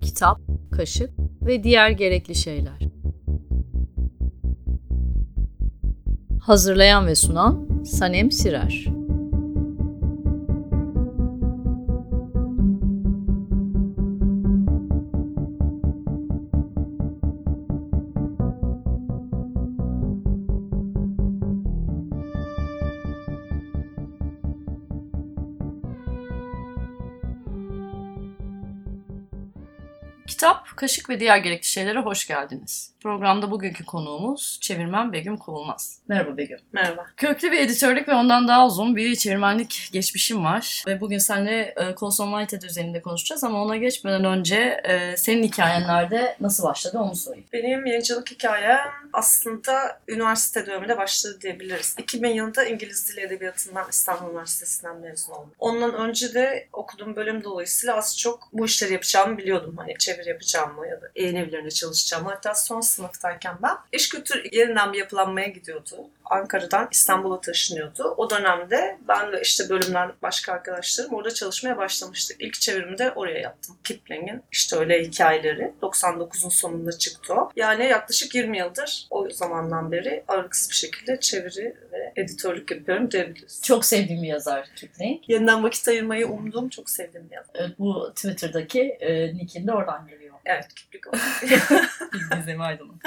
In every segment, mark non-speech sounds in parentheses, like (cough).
Kitap, kaşık ve diğer gerekli şeyler. Hazırlayan ve sunan Sanem Sirer. Kaşık ve diğer gerekli şeylere hoş geldiniz. Programda bugünkü konuğumuz çevirmen Begüm Kovulmaz. Merhaba Begüm. Merhaba. Köklü bir editörlük ve ondan daha uzun bir çevirmenlik geçmişim var. Ve bugün seninle e, Colson Whitehead üzerinde konuşacağız ama ona geçmeden önce e, senin hikayen nerede, nasıl başladı onu sorayım. Benim yayıncılık hikayem aslında üniversite döneminde başladı diyebiliriz. 2000 yılında İngiliz Dili Edebiyatı'ndan İstanbul Üniversitesi'nden mezun oldum. Ondan önce de okuduğum bölüm dolayısıyla az çok bu işleri yapacağımı biliyordum. Hani çeviri yapacağımı ya da yayın evlerinde çalışacağımı. Hatta son sınıftayken ben iş kültür yerinden bir yapılanmaya gidiyordu. Ankara'dan İstanbul'a taşınıyordu. O dönemde ben ve işte bölümden başka arkadaşlarım orada çalışmaya başlamıştık. İlk çevirimi de oraya yaptım. Kipling'in işte öyle hikayeleri. 99'un sonunda çıktı o. Yani yaklaşık 20 yıldır o zamandan beri aralıksız bir şekilde çeviri ve editörlük yapıyorum diyebiliriz. Çok sevdiğim bir yazar Kipling. Yeniden vakit ayırmayı umduğum çok sevdiğim bir yazar. Bu Twitter'daki e, nick'in de oradan geliyor. Evet, o. (laughs) (laughs) Gizemi aydınlık.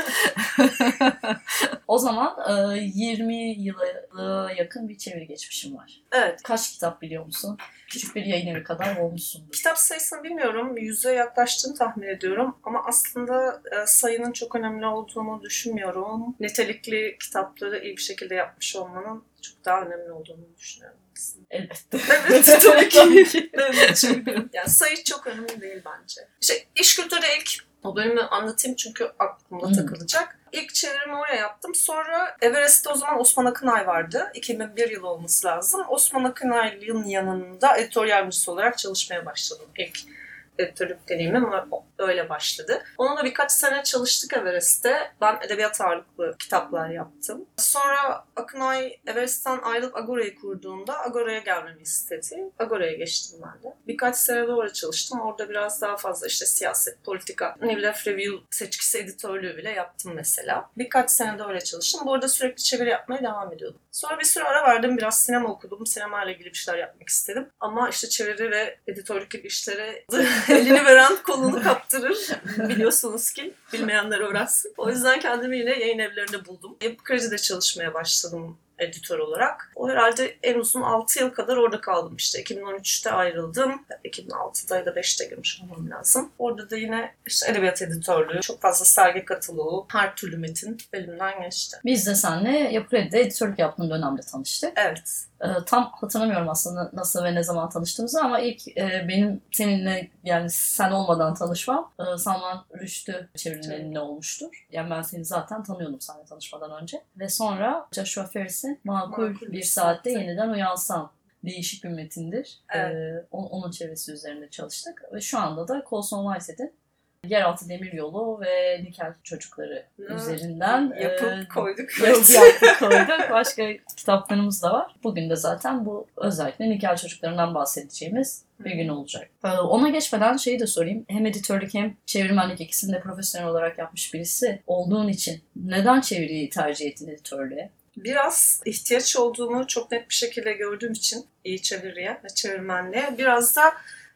o zaman e, 20 yıla yakın bir çeviri geçmişim var. evet, Kaç kitap biliyor musun? Küçük bir yayın evi kadar olmuşsundur. Kitap sayısını bilmiyorum. Yüze yaklaştığını tahmin ediyorum. Ama aslında e, sayının çok önemli olduğunu düşünmüyorum. Nitelikli kitapları iyi bir şekilde yapmış olmanın çok daha önemli olduğunu düşünüyorum. Aslında. (laughs) Elbette. Evet, tabii ki. (laughs) Evet, çünkü (laughs) yani sayı çok önemli değil bence. İşte iş kültürü ilk o bölümü anlatayım çünkü aklımda Hmm. takılacak. İlk çevirimi oraya yaptım. Sonra Everest'te o zaman Osman Akınay vardı. 2001 yılı olması lazım. Osman Akınay'ın yanında editör yardımcısı olarak çalışmaya başladım. İlk editörlük deneyimim öyle başladı. Onunla birkaç sene çalıştık Everest'te. Ben edebiyat ağırlıklı kitaplar yaptım. Sonra Akınay Everest'ten ayrılıp Agora'yı kurduğunda Agora'ya gelmemi istedi. Agora'ya geçtim ben de. Birkaç sene de orada çalıştım. Orada biraz daha fazla işte siyaset, politika, New Left Review seçkisi editörlüğü bile yaptım mesela. Birkaç sene de öyle çalıştım. Bu arada sürekli çeviri yapmaya devam ediyordum. Sonra bir süre ara verdim. Biraz sinema okudum. Sinema ile ilgili bir şeyler yapmak istedim. Ama işte çeviri ve editörlük gibi işlere (laughs) elini veren kolunu kaptırır. Biliyorsunuz ki bilmeyenler öğrensin. O yüzden kendimi yine yayın evlerinde buldum. Yapı Kredi'de çalışmaya başladım editör olarak. O herhalde en uzun 6 yıl kadar orada kaldım işte. 2013'te ayrıldım. 2006'da ya da 5'te girmiş olmam lazım. Orada da yine işte edebiyat editörlüğü, çok fazla sergi katılığı, her türlü metin elimden geçti. Biz de seninle Yapı Kredi'de editörlük yaptığın dönemde tanıştık. Evet. E, tam hatırlamıyorum aslında nasıl ve ne zaman tanıştığımızı ama ilk e, benim seninle yani sen olmadan tanışmam e, Salman Rüştü çevirmenimle olmuştur. Yani ben seni zaten tanıyordum seninle tanışmadan önce. Ve sonra Joshua Ferris'in Makul Makul Bir Saatte Saatte. Yeniden Uyansam değişik bir metindir. Evet. E, on- onun çevirisi üzerinde çalıştık. Ve şu anda da Colson Whitehead'in Yeraltı Demiryolu ve Nikel Çocukları Ha, üzerinden Yapıp e, koyduk. (laughs) Yok yaptık koyduk. Başka kitaplarımız da var. Bugün de zaten bu özellikle nikah çocuklarından bahsedeceğimiz bir gün olacak. Ee, Ona geçmeden şeyi de sorayım. Hem editörlük hem çevirmenlik ikisini de profesyonel olarak yapmış birisi olduğun için neden çeviriyi tercih ettin editörlüğe? Biraz ihtiyaç olduğunu çok net bir şekilde gördüğüm için iyi çeviriye ve çevirmenliğe biraz da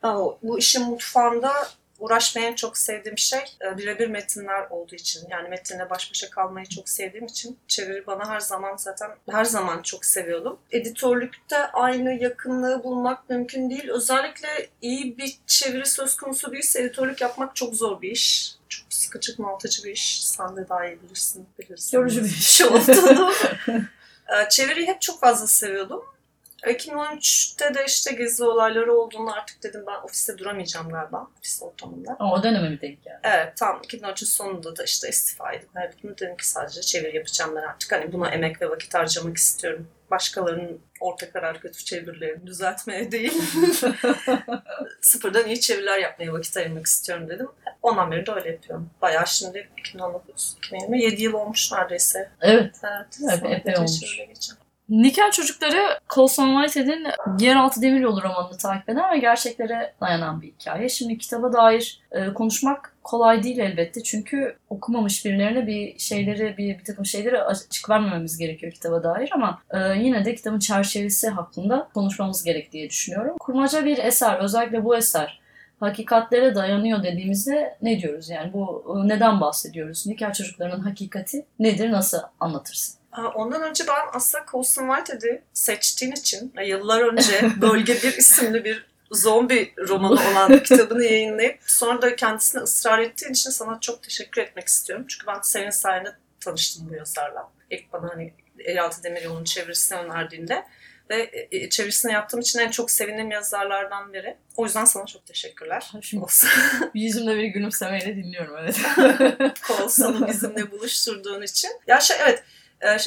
e, bu işin mutfağında uğraşmayı en çok sevdiğim şey e, birebir metinler olduğu için. Yani metinle baş başa kalmayı çok sevdiğim için çeviri bana her zaman zaten her zaman çok seviyordum. Editörlükte aynı yakınlığı bulmak mümkün değil. Özellikle iyi bir çeviri söz konusu değilse editörlük yapmak çok zor bir iş. Çok sıkıcı, bunaltıcı bir iş. Sen de daha iyi bilirsin. bilirsin. Yorucu bir iş. olduğunu. (laughs) Ee, Çeviriyi hep çok fazla seviyordum. 2013'te de işte gezi olayları olduğunda artık dedim ben ofiste duramayacağım galiba. Ofis ortamında. Ama o döneme mi denk geldi? Evet tam 2013'ün sonunda da işte istifa edip hayatımı dedim ki sadece çeviri yapacağım ben artık. Hani buna emek ve vakit harcamak istiyorum. Başkalarının orta karar kötü çevirilerini düzeltmeye değil. (laughs) Sıfırdan iyi çeviriler yapmaya vakit ayırmak istiyorum dedim. Ondan beri de öyle yapıyorum. Bayağı şimdi 2019, 2020, 7 yıl olmuş neredeyse. Evet. Evet. Evet, epey olmuş. Nikel Çocukları Colson Whitehead'in Yeraltı Demiryolu romanını takip eden ve gerçeklere dayanan bir hikaye. Şimdi kitaba dair e, konuşmak kolay değil elbette çünkü okumamış birilerine bir şeyleri, bir, bir takım şeyleri açık vermememiz gerekiyor kitaba dair ama e, yine de kitabın çerçevesi hakkında konuşmamız gerek diye düşünüyorum. Kurmaca bir eser, özellikle bu eser hakikatlere dayanıyor dediğimizde ne diyoruz? Yani bu e, neden bahsediyoruz? Nikel çocuklarının hakikati nedir? Nasıl anlatırsın? Ondan önce ben aslında Colson Whitehead'i seçtiğin için yıllar önce (laughs) Bölge Bir isimli bir zombi romanı olan kitabını yayınlayıp sonra da kendisine ısrar ettiğin için sana çok teşekkür etmek istiyorum. Çünkü ben senin sayende tanıştım bu yazarla. İlk bana hani Yeraltı Demiryolu'nun çevirisini önerdiğinde ve çevirisini yaptığım için en çok sevindiğim yazarlardan biri. O yüzden sana çok teşekkürler. Şimdi (laughs) yüzümde bir gülümsemeyle dinliyorum evet. Colson'u bizimle buluşturduğun için. Ya şey evet e,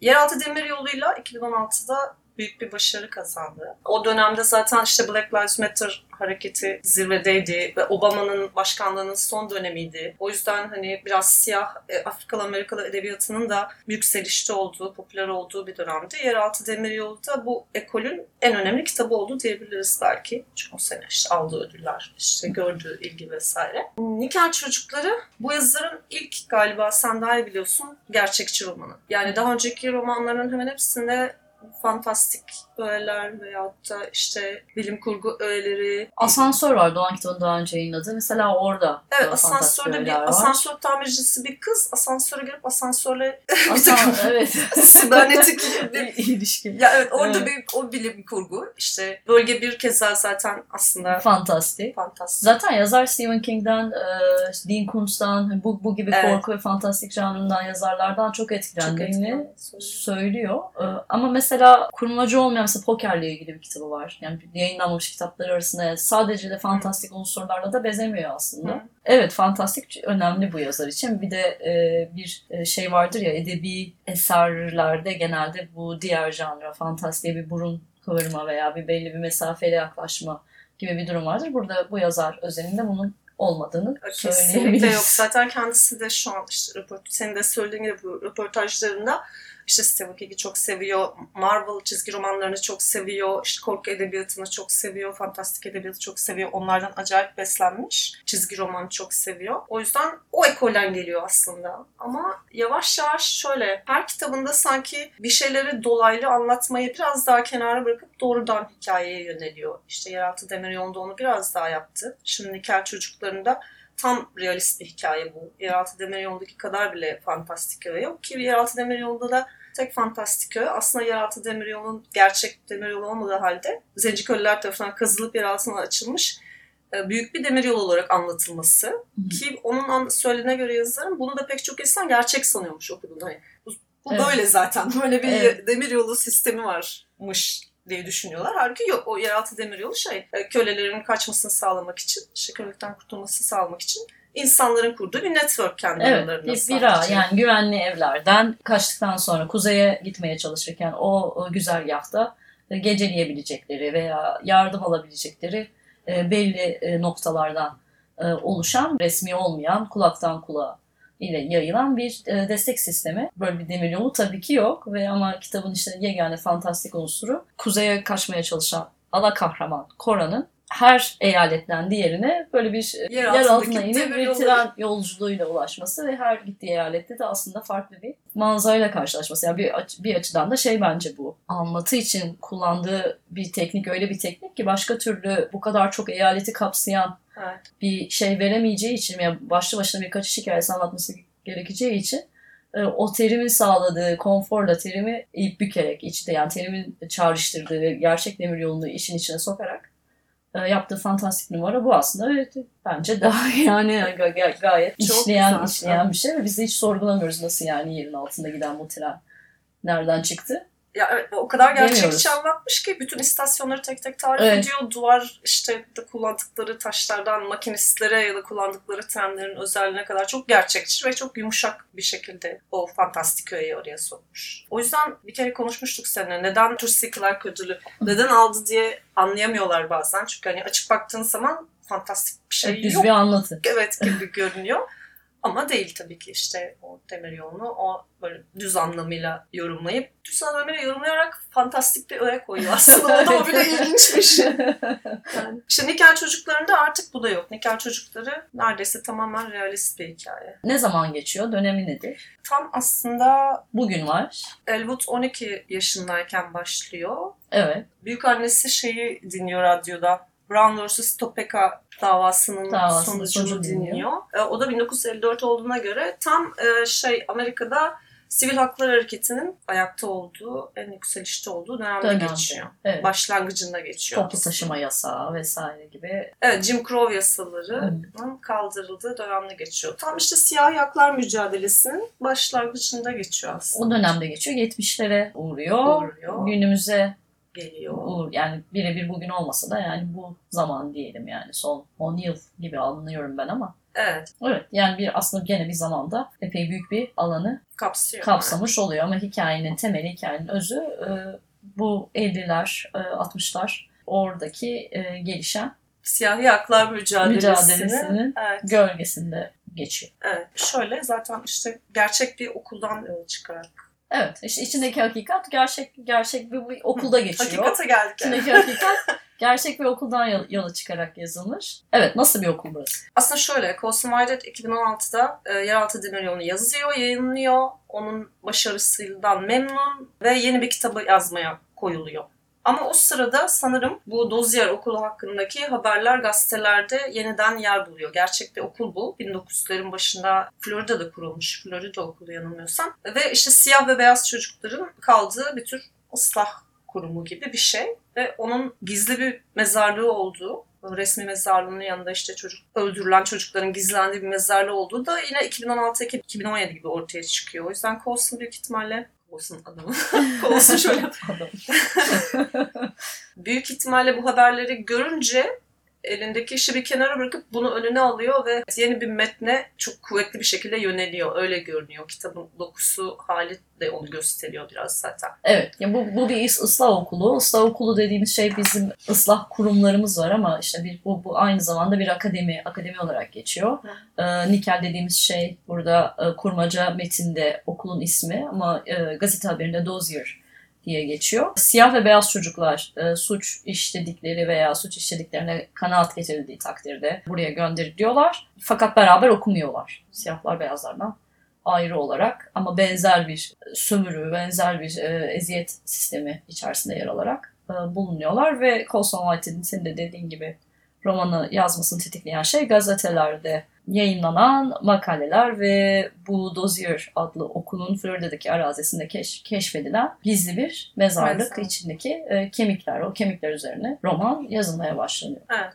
Yeraltı Demiryolu'yla 2016'da büyük bir başarı kazandı. O dönemde zaten işte Black Lives Matter hareketi zirvedeydi ve Obama'nın başkanlığının son dönemiydi. O yüzden hani biraz siyah e, Afrikalı Amerikalı edebiyatının da yükselişte olduğu, popüler olduğu bir dönemdi. Yeraltı Demiryolu da bu ekolün en önemli kitabı oldu diyebiliriz belki. Çünkü o sene işte aldığı ödüller, işte gördüğü ilgi vesaire. Nikel Çocukları bu yazarın ilk galiba sen daha iyi biliyorsun gerçekçi romanı. Yani daha önceki romanların hemen hepsinde fantastik öğeler veyahut da işte bilim kurgu öğeleri. Asansör var Doğan kitabın daha önce yayınladığı. Mesela orada. Evet asansörde bir var. asansör tamircisi bir kız asansöre gelip asansörle (laughs) Asan, evet. (laughs) sibernetik (laughs) bir ilişki. Ya evet orada evet. bir o bilim kurgu. İşte bölge bir keza zaten aslında fantastik. Fantastik. Zaten yazar Stephen King'den, Dean Koontz'dan bu, bu gibi evet. korku ve fantastik janrından yazarlardan çok etkilendiğini çok söylüyor. Ama mesela kurmacı olmayan mesela pokerle ilgili bir kitabı var. Yani yayınlanmamış kitapları arasında sadece de fantastik unsurlarla da bezemiyor aslında. Hı. Evet fantastik önemli bu yazar için. Bir de e, bir şey vardır ya edebi eserlerde genelde bu diğer janra fantastiğe bir burun kıvırma veya bir belli bir mesafeyle yaklaşma gibi bir durum vardır. Burada bu yazar özelinde bunun olmadığını Kesinlikle söyleyebiliriz. yok. Zaten kendisi de şu an işte senin de söylediğin gibi bu röportajlarında işte Stephen King'i çok seviyor. Marvel çizgi romanlarını çok seviyor. işte korku edebiyatını çok seviyor. Fantastik edebiyatı çok seviyor. Onlardan acayip beslenmiş. Çizgi romanı çok seviyor. O yüzden o ekolden geliyor aslında. Ama yavaş yavaş şöyle her kitabında sanki bir şeyleri dolaylı anlatmayı biraz daha kenara bırakıp doğrudan hikayeye yöneliyor. İşte Yeraltı Demiryolu'nda onu biraz daha yaptı. Şimdi Nikel Çocuklarında tam realist bir hikaye bu. Yeraltı Demiryolu'ndaki kadar bile fantastik yok ki Yeraltı Demiryolu'nda da tek fantastik öğe aslında yeraltı demiryolunun gerçek demiryolu olmadığı halde Zenciköylüler tarafından kazılıp yer altına açılmış e, büyük bir demiryolu olarak anlatılması. Hı. Ki onun söylediğine göre yazarım bunu da pek çok insan gerçek sanıyormuş okuduğunda. Hani bu, bu evet. böyle zaten. (laughs) Böyle bir evet. demiryolu sistemi varmış diye düşünüyorlar. Halbuki yok. O yeraltı demiryolu şey e, kölelerin kaçmasını sağlamak için, işte kölelikten kurtulmasını sağlamak için insanların kurduğu bir network kendi evet, aralarında. Bir bira yani güvenli evlerden kaçtıktan sonra kuzeye gitmeye çalışırken o, o güzergahta e, geceleyebilecekleri veya yardım alabilecekleri e, belli e, noktalardan oluşan resmi olmayan kulaktan kulağa ile yayılan bir destek sistemi. Böyle bir demir yolu tabii ki yok ve ama kitabın işte yegane fantastik unsuru kuzeye kaçmaya çalışan ana kahraman Kora'nın her eyaletten diğerine böyle bir e, yer, yer altına inip bir tren yolculuğuyla ulaşması ve her gittiği eyalette de aslında farklı bir manzarayla karşılaşması. Yani bir, bir açıdan da şey bence bu. Anlatı için kullandığı bir teknik öyle bir teknik ki başka türlü bu kadar çok eyaleti kapsayan evet. bir şey veremeyeceği için yani başlı başına bir kaçış hikayesi anlatması gerekeceği için e, o terimin sağladığı konforla terimi ip bükerek içte yani terimin çağrıştırdığı gerçek demir yolunu işin içine sokarak yaptığı fantastik numara bu aslında. Evet, bence daha (laughs) yani (laughs) gayet Çok işleyen güzel. işleyen bir şey ve biz de hiç sorgulamıyoruz nasıl yani yerin altında giden bu tren nereden çıktı. Ya evet, o kadar gerçekçi anlatmış ki bütün istasyonları tek tek tarif evet. ediyor. Duvar işte de kullandıkları taşlardan makinistlere ya da kullandıkları trenlerin özelliğine kadar çok gerçekçi ve çok yumuşak bir şekilde o fantastik öğeyi oraya sokmuş. O yüzden bir kere konuşmuştuk seninle. Neden Tursi Clark ödülü neden aldı diye anlayamıyorlar bazen. Çünkü hani açık baktığın zaman fantastik bir şey evet, düz yok. bir anlatı. Evet gibi görünüyor. Ama değil tabii ki işte o demir yolunu o böyle düz anlamıyla yorumlayıp düz anlamıyla yorumlayarak fantastik bir öğe koyuyor aslında. (laughs) o da o bile ilginçmiş. Yani işte Nikel çocuklarında artık bu da yok. Nikel çocukları neredeyse tamamen realist bir hikaye. ne zaman geçiyor? Dönemi nedir? Tam aslında Bugün var. Elwood 12 yaşındayken başlıyor. Evet. Büyük annesi şeyi dinliyor radyoda. Brown vs. Topeka davasının Davasının sonucunu sonucu dinliyor. dinliyor. E, o da 1954 olduğuna göre tam e, şey Amerika'da sivil haklar hareketinin ayakta olduğu, en yükselişte olduğu dönemde, Dönemde. geçiyor. Evet. Başlangıcında geçiyor. Toplu taşıma yasağı vesaire gibi. Evet, Jim Crow yasalarının kaldırıldığı dönemde geçiyor. Tam işte siyahi haklar mücadelesinin başlangıcında geçiyor aslında. O dönemde geçiyor. 70'lere uğruyor. Uğruyor. Günümüze Geliyor. uğur. Yani birebir bugün olmasa da yani bu zaman diyelim yani son 10 yıl gibi anlıyorum ben ama. Evet, Evet yani bir aslında gene bir zamanda epey büyük bir alanı kapsıyor. kapsamış oluyor ama hikayenin temeli, hikayenin özü e, bu 50'ler, e, 60'lar oradaki e, gelişen Siyahi haklar mücadelesinin mücadelesinin evet, gölgesinde geçiyor. Evet, şöyle zaten işte gerçek bir okuldan yola çıkarak. Evet, işte içindeki hakikat gerçek gerçek bir, bir okulda geçiyor. Hakikate geldik. İçindeki hakikat gerçek bir okuldan yol- yola çıkarak yazılmış. Evet, nasıl bir okul burası? Aslında şöyle, Colson Whitehead 2016'da e, Yeraltı Demiryolu'nu yazıyor, yayınlıyor. Onun başarısından memnun ve yeni bir kitabı yazmaya koyuluyor. Ama o sırada sanırım bu Dozier okulu hakkındaki haberler gazetelerde yeniden yer buluyor. Gerçek bir okul bu. 1900'lerin başında Florida'da kurulmuş. Florida okulu yanılmıyorsam. Ve işte siyah ve beyaz çocukların kaldığı bir tür ıslah kurumu gibi bir şey. Ve onun gizli bir mezarlığı olduğu, resmi mezarlığının yanında işte çocuk öldürülen çocukların gizlendiği bir mezarlığı olduğu da yine 2016-2017 gibi ortaya çıkıyor. O yüzden Coulson büyük ihtimalle Coulson adamı. (laughs) Coulson şöyle Adam. büyük ihtimalle bu haberleri görünce elindeki işi bir kenara bırakıp bunu önüne alıyor ve yeni bir metne çok kuvvetli bir şekilde yöneliyor. Öyle görünüyor. Kitabın dokusu hali de onu gösteriyor biraz zaten. Evet, ya bu, bu bir ıslah okulu. Islah okulu dediğimiz şey bizim ıslah kurumlarımız var ama işte bir, bu, bu aynı zamanda bir akademi, akademi olarak geçiyor. Ee, Nikel dediğimiz şey burada e, kurmaca metinde okulun ismi ama e, gazete haberinde Dozier diye geçiyor. Siyah ve beyaz çocuklar e, suç işledikleri veya suç işlediklerine kanaat getirildiği takdirde buraya gönderiliyorlar. Fakat beraber okumuyorlar. Siyahlar beyazlardan ayrı olarak ama benzer bir sömürü, benzer bir e, eziyet sistemi içerisinde yer alarak e, bulunuyorlar ve Colson Whitehead'in senin de dediğin gibi romanı yazmasını tetikleyen şey gazetelerde yayınlanan makaleler ve bu Dozier adlı okulun Florida'daki arazisinde keş- keşfedilen gizli bir mezarlık Mezar. içindeki e, kemikler, o kemikler üzerine roman yazılmaya başlanıyor. Evet.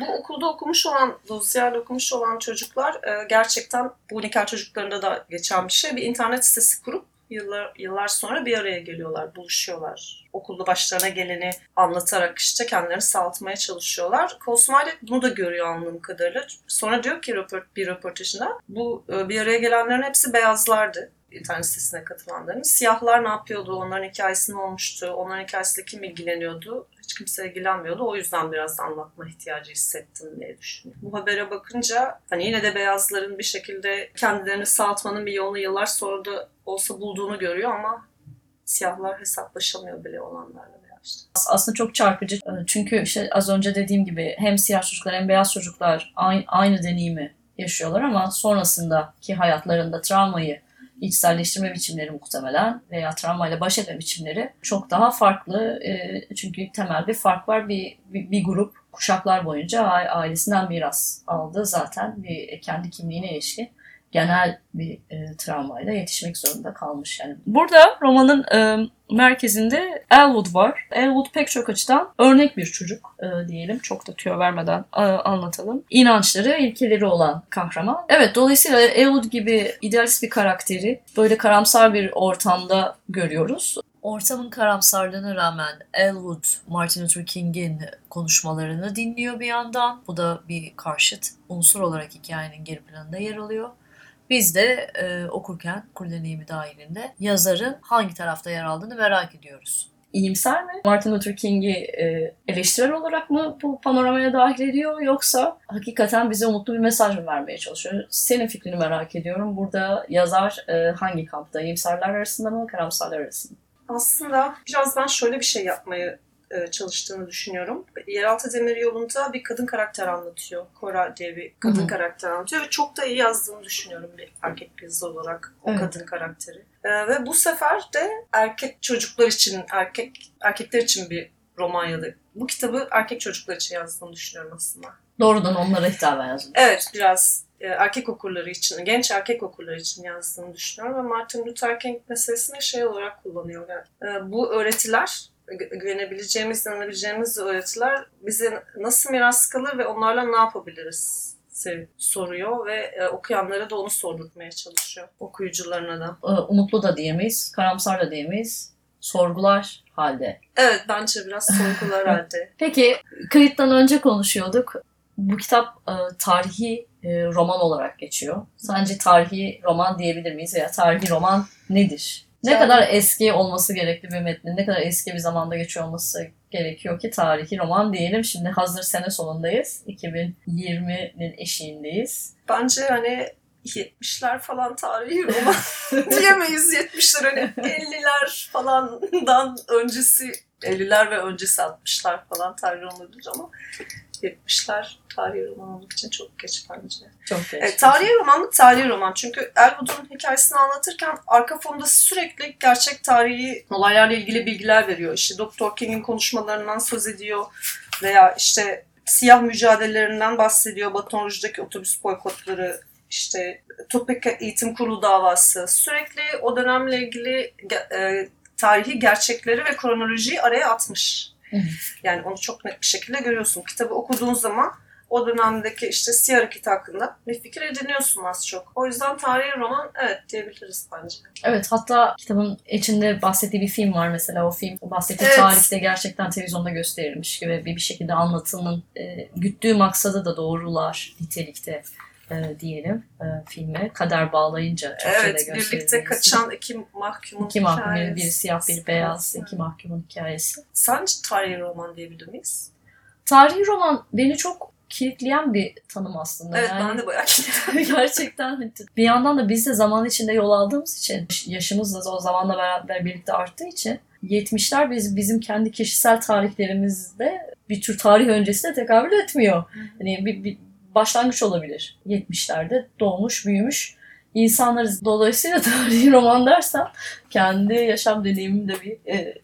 Bu okulda okumuş olan, Dosiyer'de okumuş olan çocuklar e, gerçekten bu nikah çocuklarında da geçen bir şey. Bir internet sitesi kurup yıllar, yıllar sonra bir araya geliyorlar, buluşuyorlar. Okulda başlarına geleni anlatarak işte kendilerini sağaltmaya çalışıyorlar. Cosmile bunu da görüyor anladığım kadarıyla. Sonra diyor ki röport, bir röportajında bu e, bir araya gelenlerin hepsi beyazlardı internet sitesine katılanların. Siyahlar ne yapıyordu? Onların hikayesi ne olmuştu? Onların hikayesiyle kim ilgileniyordu? Hiç kimse ilgilenmiyordu. O yüzden biraz anlatma ihtiyacı hissettim diye düşünüyorum. Bu habere bakınca hani yine de beyazların bir şekilde kendilerini sağaltmanın bir yolunu yıllar sonra da olsa bulduğunu görüyor ama siyahlar hesaplaşamıyor bile olanlarla işte. As- Aslında çok çarpıcı E, çünkü işte az önce dediğim gibi hem siyah çocuklar hem beyaz çocuklar aynı, aynı deneyimi yaşıyorlar ama sonrasındaki hayatlarında travmayı içselleştirme biçimleri muhtemelen veya travmayla baş etme biçimleri çok daha farklı. E, çünkü temel bir fark var. Bir, bir, bir grup kuşaklar boyunca ailesinden miras aldı zaten bir kendi kimliğine ilişkin genel bir e, travmayla yetişmek zorunda kalmış yani. Burada romanın e, merkezinde Elwood var. Elwood pek çok açıdan örnek bir çocuk e, diyelim. Çok da tüyo vermeden e, anlatalım. İnançları, ilkeleri olan kahraman. Evet dolayısıyla Elwood gibi idealist bir karakteri böyle karamsar bir ortamda görüyoruz. Ortamın karamsarlığına rağmen Elwood, Martin Luther King'in konuşmalarını dinliyor bir yandan. Bu da bir karşıt unsur olarak hikayenin geri planında yer alıyor. Biz de e, okurken kur deneyimi dahilinde yazarın hangi tarafta yer aldığını merak ediyoruz. iyimser mi? Martin Luther King'i e, eleştirel olarak mı bu panoramaya dahil ediyor yoksa hakikaten bize umutlu bir mesaj mı vermeye çalışıyor? Senin fikrini merak ediyorum. Burada yazar e, hangi kampta? İyimserler arasında mı, karamsarlar arasında mı? Aslında biraz ben şöyle bir şey yapmayı çalıştığını düşünüyorum. Yeraltı Demir Yolu'nda bir kadın karakter anlatıyor. Cora diye bir kadın Hı hı. karakter anlatıyor ve çok da iyi yazdığını düşünüyorum bir erkek yazar olarak o Evet. kadın karakteri. E, ve bu sefer de erkek çocuklar için, erkek erkekler için bir roman ya da bu kitabı erkek çocuklar için yazdığını düşünüyorum aslında. Doğrudan onlara hitaben yazmış. Evet biraz e, erkek okurları için, genç erkek okurları için yazdığını düşünüyorum ve Martin Luther King meselesini şey olarak kullanıyor. Yani, e, bu öğretiler, güvenebileceğimiz, inanabileceğimiz öğretiler bize nasıl miras kalır ve onlarla ne yapabiliriz? soruyor ve e, okuyanlara da onu sordurtmaya çalışıyor. Okuyucularına da. E, umutlu da diyemeyiz, karamsar da diyemeyiz. Sorgular halde. Evet bence biraz sorgular (laughs) halde. Peki kayıttan önce konuşuyorduk. Bu kitap e, tarihi e, roman olarak geçiyor. Sence tarihi roman diyebilir miyiz veya tarihi roman nedir? Ne Yani- kadar eski olması gerekli bir metnin, ne kadar eski bir zamanda geçiyor olması gerekiyor ki tarihi roman diyelim. Şimdi hazır sene sonundayız. 2020'nin eşiğindeyiz. Bence hani 70'ler falan tarihi (laughs) roman (laughs) diyemeyiz 70'ler hani 50'ler falandan öncesi 50'ler ve öncesi 60'lar falan tarihi roman olabilir ama 70'ler tarihi roman olmak için çok geç bence. Çok geç. Evet, tarihi roman da tarihi roman. Çünkü Elwood'un hikayesini anlatırken arka fonda sürekli gerçek tarihi olaylarla ilgili bilgiler veriyor. İşte Dr. King'in konuşmalarından söz ediyor veya işte siyah mücadelelerinden bahsediyor. Baton Rouge'daki otobüs boykotları, işte Topeka Eğitim Kurulu davası. Sürekli o dönemle ilgili e, tarihi gerçekleri ve kronolojiyi araya atmış. Yani onu çok net bir şekilde görüyorsun. Kitabı okuduğun zaman o dönemdeki işte siyah hareketi hakkında bir fikir ediniyorsun az çok. O yüzden tarihi roman evet diyebiliriz bence. Evet hatta kitabın içinde bahsettiği bir film var mesela o film o bahsettiği Evet. tarihte gerçekten televizyonda gösterilmiş gibi bir, bir şekilde anlatının e, güttüğü maksadı da doğrular nitelikte e, diyelim e, filme kader bağlayınca evet birlikte kaçan iki mahkumun İki mahkum, biri, hikayesi. biri siyah, biri beyaz, Evet. iki mahkumun hikayesi. Sence tarihi roman diyebilir miyiz? Tarihi roman beni çok kilitleyen bir tanım aslında. Evet yani, ben de bayağı (laughs) Gerçekten hani bir yandan da biz de zaman içinde yol aldığımız için yaşımız da o zamanla beraber birlikte arttığı için 70'ler biz, bizim kendi kişisel tarihlerimizde bir tür tarih öncesine tekabül etmiyor. Hani bir, bir başlangıç olabilir 70'lerde doğmuş büyümüş insanlarız. Dolayısıyla (laughs) tarihi roman dersem kendi yaşam deneyimimde bir e,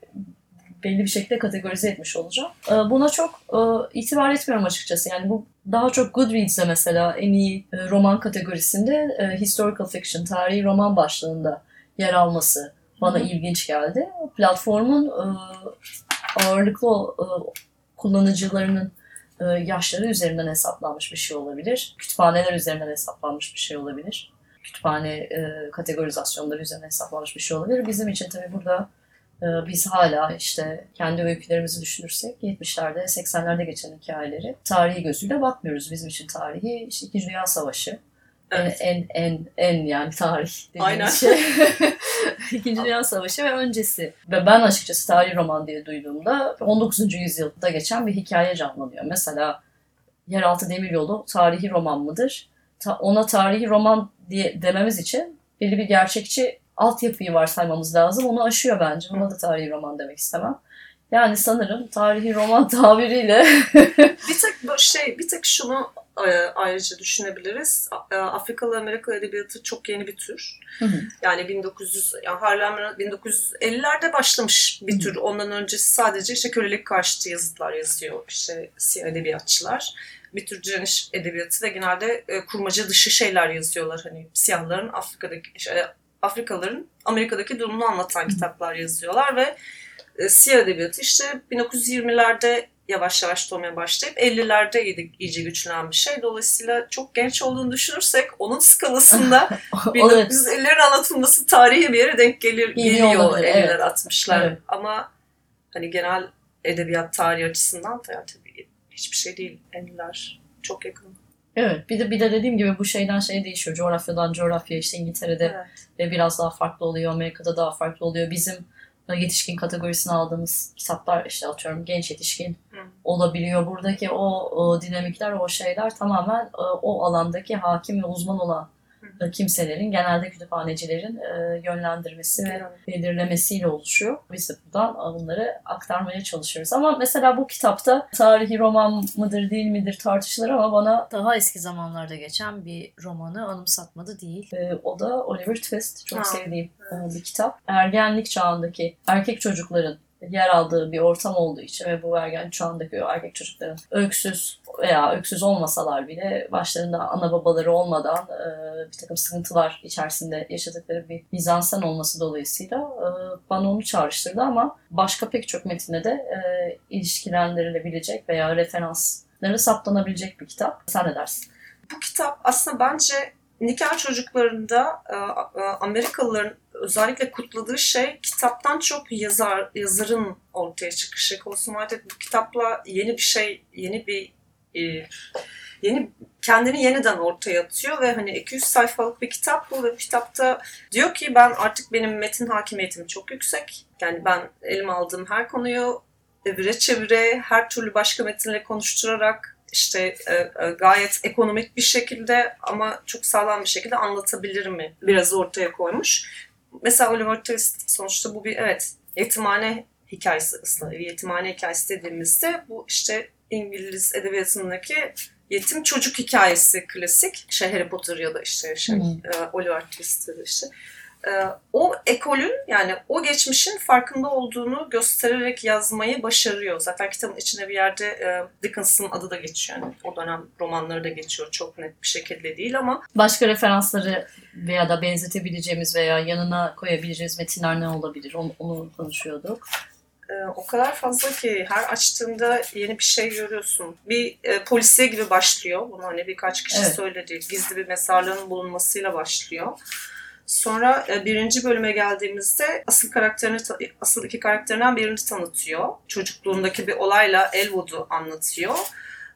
belli bir şekilde kategorize etmiş olacağım. E, buna çok e, itibar etmiyorum açıkçası. Yani bu daha çok Goodreads'de mesela en iyi e, roman kategorisinde e, historical fiction, tarihi roman başlığında yer alması bana Hı ilginç geldi. Platformun e, ağırlıklı e, kullanıcılarının yaşları üzerinden hesaplanmış bir şey olabilir. Kütüphaneler üzerinden hesaplanmış bir şey olabilir. Kütüphane e, kategorizasyonları üzerinden hesaplanmış bir şey olabilir. Bizim için tabii burada e, biz hala işte kendi öykülerimizi düşünürsek 70'lerde 80'lerde geçen hikayeleri tarihi gözüyle bakmıyoruz. Bizim için tarihi işte İkinci Dünya Savaşı. Evet. En, en en yani tarih Aynen. şey. (laughs) İkinci Dünya Savaşı ve öncesi. Ve ben açıkçası tarih roman diye duyduğumda 19. yüzyılda geçen bir hikaye canlanıyor. Mesela Yeraltı Demiryolu tarihi roman mıdır? Ta- ona tarihi roman diye dememiz için belli bir gerçekçi altyapıyı varsaymamız lazım. Onu aşıyor bence. Ona da tarihi roman demek istemem. Yani sanırım tarihi roman (laughs) tabiriyle bir tek şey, bir tek şunu ayrıca düşünebiliriz. E, Afrikalı Amerika edebiyatı çok yeni bir tür. Hı hı. Yani 1900 yani Harlem 1950'lerde başlamış bir tür. Ondan öncesi sadece işte kölelik karşıtı yazıtlar yazıyor işte siyah edebiyatçılar. Bir tür direniş edebiyatı da genelde e, kurmaca dışı şeyler yazıyorlar. Hani siyahların Afrika'daki şey, Afrikalıların Amerika'daki durumunu anlatan kitaplar yazıyorlar ve e, siyah edebiyatı işte 1920'lerde yavaş yavaş doğmaya başlayıp 50'lerde iyice, güçlenen bir şey. Dolayısıyla çok genç olduğunu düşünürsek onun skalasında (laughs) Evet. 1950'lerin anlatılması tarihi bir yere denk gelir, Geliyor geliyor olabilir, 50'ler evet. 60'lar. Evet. Ama hani genel edebiyat tarihi açısından da tabii hiçbir şey değil 50'ler. Çok yakın. Evet. Bir de bir de dediğim gibi bu şeyden şeye değişiyor. Coğrafyadan coğrafya işte İngiltere'de Evet. ve biraz daha farklı oluyor. Amerika'da daha farklı oluyor. Bizim yetişkin kategorisine aldığımız kitaplar işte atıyorum genç yetişkin Hı. olabiliyor. Buradaki o, o dinamikler, o şeyler tamamen e, o alandaki hakim ve uzman olan e, kimselerin, genelde kütüphanecilerin e, yönlendirmesi ve belirlemesiyle oluşuyor. Biz de buradan bunları aktarmaya çalışıyoruz. Ama mesela bu kitapta tarihi roman mıdır değil midir tartışılır ama bana daha eski zamanlarda geçen bir romanı anımsatmadı değil. Ee, o da Oliver Twist. Çok Ha, sevdiğim evet. e, bir kitap. Ergenlik çağındaki erkek çocukların yer aldığı bir ortam olduğu için ve bu ergen çağındaki o erkek çocukların öksüz veya öksüz olmasalar bile başlarında ana babaları olmadan e, bir takım sıkıntılar içerisinde yaşadıkları bir mizansen olması dolayısıyla e, bana onu çağrıştırdı ama başka pek çok metine de e, ilişkilendirilebilecek veya referansları saptanabilecek bir kitap. Sen ne dersin? Bu kitap aslında bence nikah çocuklarında e, e, Amerikalıların özellikle kutladığı şey kitaptan çok yazar yazarın ortaya çıkışı. Colson Whitehead bu kitapla yeni bir şey, yeni bir e, yeni kendini yeniden ortaya atıyor ve hani 200 sayfalık bir kitap bu ve bu kitapta diyor ki ben artık benim metin hakimiyetim çok yüksek. Yani ben elime aldığım her konuyu evire çevire her türlü başka metinle konuşturarak işte e, e, gayet ekonomik bir şekilde ama çok sağlam bir şekilde anlatabilir mi? Biraz ortaya koymuş. Mesela Oliver Twist sonuçta bu bir evet yetimhane hikayesi aslında. Bir yetimhane hikayesi dediğimizde bu işte İngiliz edebiyatındaki yetim çocuk hikayesi klasik. Şey Harry Potter ya da işte şey Hı. e, Oliver Twist ya da işte. E, o ekolün yani o geçmişin farkında olduğunu göstererek yazmayı başarıyor. Zaten kitabın içinde bir yerde e, Dickens'ın adı da geçiyor. Yani o dönem romanları da geçiyor. Çok net bir şekilde değil ama Başka referansları veya da benzetebileceğimiz veya yanına koyabileceğimiz metinler ne olabilir? Onu, onu konuşuyorduk. e, o kadar fazla ki her açtığında yeni bir şey görüyorsun. Bir e, polisiye gibi başlıyor. Bunu hani birkaç kişi Evet. söyledi. Gizli bir mezarlığın bulunmasıyla başlıyor. Sonra e, birinci bölüme geldiğimizde asıl karakterini asıl iki karakterinden birini tanıtıyor. Çocukluğundaki bir olayla Elwood'u anlatıyor.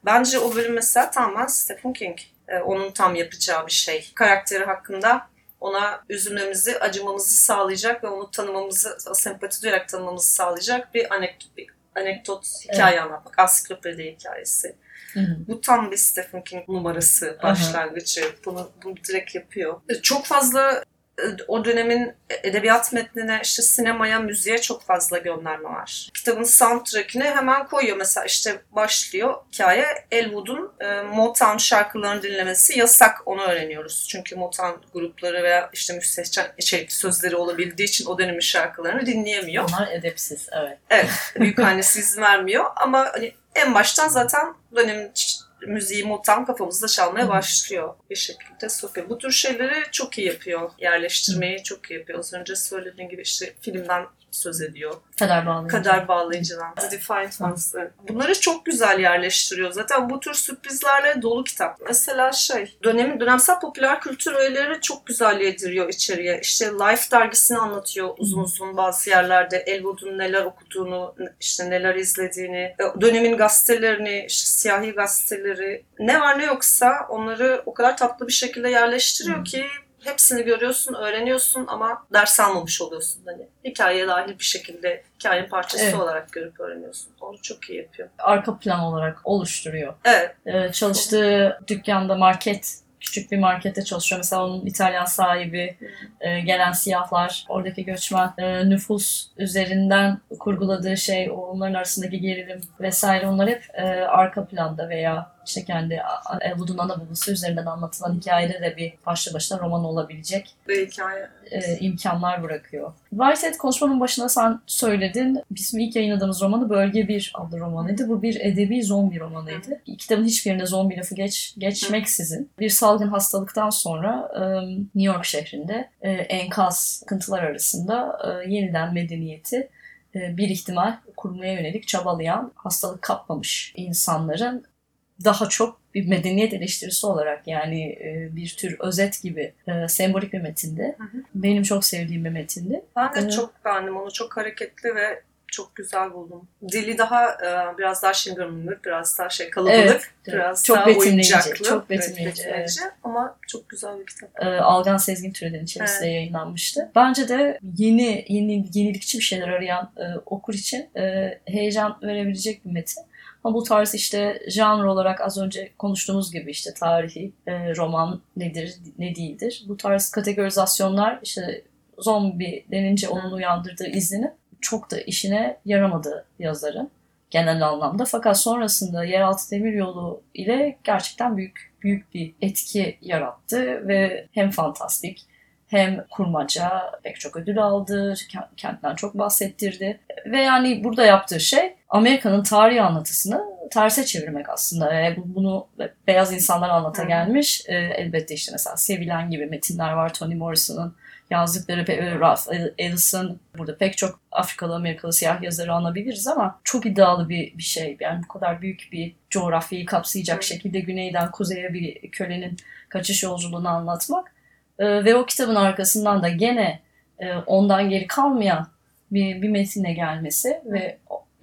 Bence o bölüm mesela tamamen Stephen King. E, onun tam yapacağı bir şey. Karakteri hakkında ona üzülmemizi, acımamızı sağlayacak ve onu tanımamızı, sempati duyarak tanımamızı sağlayacak bir anekdot, bir anekdot hikaye anlatmak. Ansiklopedi hikayesi. Hı hı. Bu tam bir Stephen King numarası, başlangıcı. Bunu, bunu direkt yapıyor. E, Çok fazla o dönemin edebiyat metnine, işte sinemaya, müziğe çok fazla gönderme var. Kitabın soundtrack'ini hemen koyuyor. Mesela işte başlıyor hikaye. Elwood'un e, Motown şarkılarını dinlemesi yasak. Onu öğreniyoruz. Çünkü Motown grupları veya işte müstehcen şey, sözleri olabildiği için o dönemin şarkılarını dinleyemiyor. Onlar edepsiz, evet. Evet, büyük annesi izin vermiyor ama hani en baştan zaten dönemin müziği Motown kafamızda çalmaya başlıyor bir şekilde sokuyor. Bu tür şeyleri çok iyi yapıyor. Yerleştirmeyi çok iyi yapıyor. Az önce söylediğim gibi işte filmden söz ediyor. Kader bağlayıcı. Kader bağlayıcıdan. The Defiant Ones. Bunları çok güzel yerleştiriyor. Zaten bu tür sürprizlerle dolu kitap. Mesela şey, dönemin dönemsel popüler kültür öğeleri çok güzel yediriyor içeriye. İşte Life dergisini anlatıyor uzun uzun bazı yerlerde. Elwood'un neler okuduğunu, işte neler izlediğini, e, dönemin gazetelerini, işte siyahi gazeteleri, ne var ne yoksa onları o kadar tatlı bir şekilde yerleştiriyor ki hepsini görüyorsun, öğreniyorsun ama ders almamış oluyorsun. Hani hikayeye dahil bir şekilde hikayenin parçası Evet. olarak görüp öğreniyorsun. Onu çok iyi yapıyor. Arka plan olarak oluşturuyor. Evet, Ee, çalıştığı dükkanda market, küçük bir markette çalışıyor. Mesela onun İtalyan sahibi, e, gelen siyahlar, oradaki göçmen e, nüfus üzerinden kurguladığı şey, onların arasındaki gerilim vesaire onlar hep e, arka planda veya işte kendi Elwood'un ana babası üzerinden anlatılan hikayede de bir başlı başına roman olabilecek bir hikaye. e, imkanlar bırakıyor. Whitehead konuşmanın başında sen söyledin. Bizim ilk yayınladığımız romanı Bölge 1 adlı romanıydı. Bu bir edebi zombi romanıydı. Kitabın hiçbirinde zombi lafı geç, geçmeksizin bir salgın hastalıktan sonra e, New York şehrinde e, enkaz sıkıntılar arasında e, yeniden medeniyeti e, bir ihtimal kurmaya yönelik çabalayan hastalık kapmamış insanların daha çok bir medeniyet eleştirisi olarak yani e, bir tür özet gibi e, sembolik bir metinde. Hı hı. Benim çok sevdiğim bir metindi. Ben de Evet. çok beğendim onu. Çok hareketli ve Çok güzel buldum. Dili daha e, biraz daha şıngır mıngır, biraz daha şey kalabalık, Evet, biraz çok daha betimleyici, oyuncaklı. çok Evet, betimleyici, betimleyici. Ama çok güzel bir kitap. e, Algan Sezgin türleri içerisinde yayınlanmıştı. Bence de yeni, yeni yenilikçi bir şeyler arayan e, okur için e, heyecan verebilecek bir metin. Ama bu tarz işte janr olarak az önce konuştuğumuz gibi işte tarihi, e, roman nedir, ne değildir. Bu tarz kategorizasyonlar işte zombi denince onun uyandırdığı izlenim çok da işine yaramadı yazarın genel anlamda. Fakat sonrasında Yeraltı Demiryolu ile gerçekten büyük büyük bir etki yarattı ve hem fantastik hem kurmaca pek çok ödül aldı, kentten çok bahsettirdi. Ve yani burada yaptığı şey Amerika'nın tarihi anlatısını terse çevirmek aslında. E, bu- bunu beyaz insanlar anlata gelmiş. E, elbette işte mesela Sevilen gibi metinler var Toni Morrison'ın yazdıkları pe- Ralph Ellison burada pek çok Afrikalı Amerikalı siyah yazarı anabiliriz ama çok iddialı bir, bir şey. Yani bu kadar büyük bir coğrafyayı kapsayacak şekilde güneyden kuzeye bir kölenin kaçış yolculuğunu anlatmak Ee, ve o kitabın arkasından da gene e, ondan geri kalmayan bir, bir metinle gelmesi ve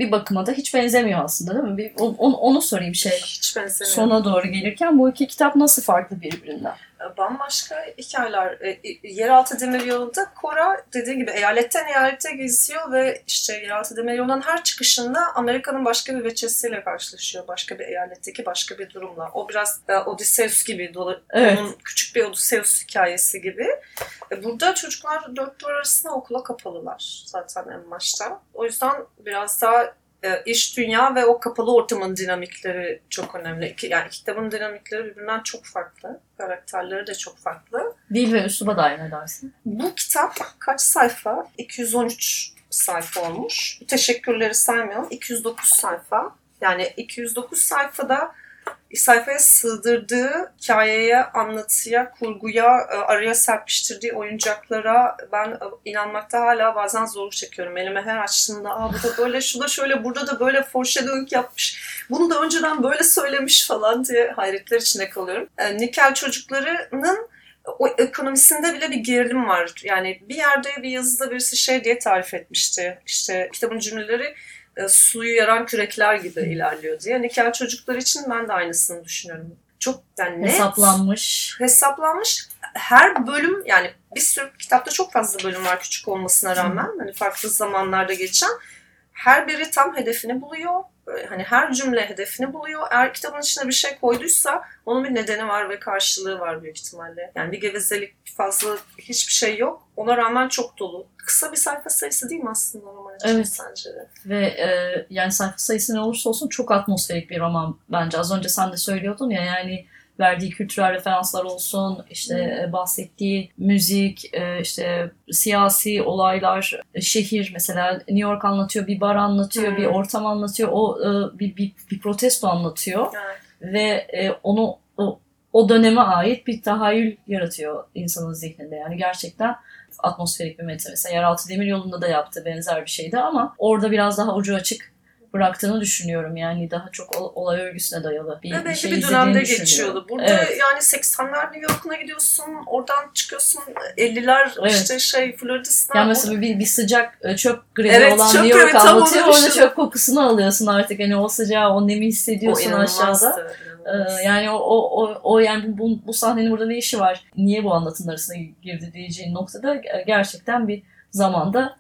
bir bakıma da hiç benzemiyor aslında değil mi? Bir, on- on- onu sorayım şey Hiç benzemiyor. sona doğru gelirken bu iki kitap nasıl farklı birbirinden? Bambaşka hikayeler. E, e, Yeraltı Demiryolu'nda Cora dediğim gibi eyaletten eyalete geziyor ve işte Yeraltı Demiryolu'nun her çıkışında Amerika'nın başka bir veçesiyle karşılaşıyor. Başka bir eyaletteki başka bir durumla. O biraz e, Odysseus gibi, dolu, Evet. onun küçük bir Odysseus hikayesi gibi. E, burada çocuklar dört duvar arasında okula kapalılar zaten en başta. O yüzden biraz daha iş dünya ve o kapalı ortamın dinamikleri çok önemli. Yani kitabın dinamikleri birbirinden çok farklı. Karakterleri de çok farklı. Dil ve üsluba dair ne dersin? Bu kitap kaç sayfa? 213 sayfa olmuş. Teşekkürleri saymıyorum. 209 sayfa. Yani 209 sayfada sayfaya sığdırdığı hikayeye, anlatıya, kurguya, e, araya serpiştirdiği oyuncaklara ben e, inanmakta hala bazen zor çekiyorum. Elime her açtığımda Aa, bu da böyle, şu da şöyle, burada da böyle foreshadowing yapmış. Bunu da önceden böyle söylemiş falan diye hayretler içinde kalıyorum. E, Nikel çocuklarının o ekonomisinde bile bir gerilim var. Yani bir yerde bir yazıda birisi şey diye tarif etmişti. İşte kitabın cümleleri e, suyu yaran kürekler gibi ilerliyor diye. Nikel çocuklar için ben de aynısını düşünüyorum. Çok yani net, Hesaplanmış. hesaplanmış. Her bölüm yani bir sürü kitapta çok fazla bölüm var küçük olmasına rağmen. Hani farklı zamanlarda geçen. Her biri tam hedefini buluyor. Hani her cümle hedefini buluyor. Eğer kitabın içine bir şey koyduysa onun bir nedeni var ve karşılığı var büyük ihtimalle. Yani bir gevezelik fazla hiçbir şey yok. Ona rağmen çok dolu. Kısa bir sayfa sayısı değil mi aslında roman için Evet. sence de? Ve e, yani sayfa sayısı ne olursa olsun çok atmosferik bir roman bence. Az önce sen de söylüyordun ya yani verdiği kültürel referanslar olsun, işte e, bahsettiği müzik, e, işte siyasi olaylar, e, şehir mesela New York anlatıyor, bir bar anlatıyor, Hmm. bir ortam anlatıyor, o bir, bir, bir protesto anlatıyor Evet. ve onu o, o döneme ait bir tahayyül yaratıyor insanın zihninde. Yani gerçekten atmosferik bir metin. Mesela Yeraltı Demiryolu'nda da yaptığı benzer bir şeydi ama orada biraz daha ucu açık bıraktığını düşünüyorum. Yani daha çok ol- olay örgüsüne dayalı bir, Ve bir belki şey bir dönemde geçiyordu. Burada Evet. yani 80'ler New York'una gidiyorsun, oradan çıkıyorsun 50'ler Evet. işte şey Florida'sına. Yani mesela bir, bir sıcak e, çöp grevi Evet, olan çöp New York anlatıyor. Orada çöp kokusunu alıyorsun artık. Hani o sıcağı, o nemi hissediyorsun aşağıda. Ee, yani o, o, o, o yani bu, bu sahnenin burada ne işi var? Niye bu anlatının arasına girdi diyeceğin noktada e, gerçekten bir zamanda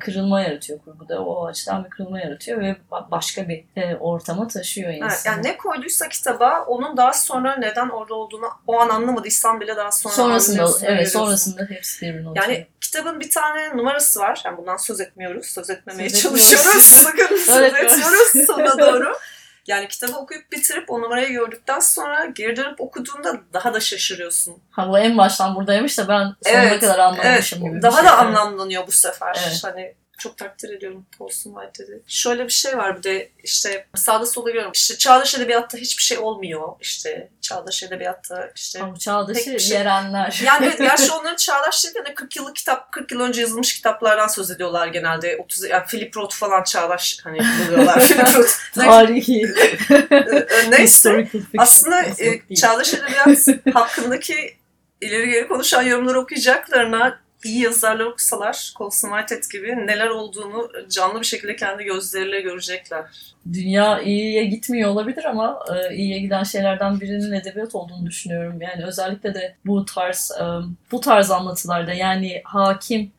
kırılma yaratıyor kurguda. O açıdan bir kırılma yaratıyor ve ba- başka bir e, ortama taşıyor Evet, insanı. yani ne koyduysa kitaba onun daha sonra neden orada olduğunu o an anlamadıysan bile daha sonra sonrasında evet görüyorsun. sonrasında hepsi birbirine oturuyor. Yani kitabın bir tane numarası var. Yani bundan söz etmiyoruz. Söz etmemeye Söz çalışıyoruz. (laughs) Sakın söz etmiyoruz sonuna doğru. (laughs) Yani kitabı okuyup bitirip o numarayı gördükten sonra geri dönüp okuduğunda daha da şaşırıyorsun. Ha bu en baştan buradaymış da ben sonuna Evet, kadar anlamamışım gibi bir daha şey. da Evet. anlamlanıyor bu sefer. Evet. Hani çok takdir ediyorum Paulson Whitehead'i. Şöyle bir şey var bir de işte sağda solda görüyorum. İşte çağdaş edebiyatta hiçbir şey olmuyor. İşte çağdaş edebiyatta işte bu çağdaşı şey- yerenler. (laughs) yani gerçi onların çağdaş değil de hani 40 yıllık kitap, 40 yıl önce yazılmış kitaplardan söz ediyorlar genelde. 30 yani Philip Roth falan çağdaş hani buluyorlar. (laughs) Philip Roth. Tarihi. Ee, Neyse. historical fiction. Aslında e, çağdaş edebiyat (laughs) hakkındaki ileri geri konuşan yorumları okuyacaklarına iyi yazarlar okusalar, Colson Whitehead gibi neler olduğunu canlı bir şekilde kendi gözleriyle görecekler. Dünya iyiye gitmiyor olabilir ama e, iyiye giden şeylerden birinin edebiyat olduğunu düşünüyorum. Yani özellikle de bu tarz e, bu tarz anlatılarda yani hakim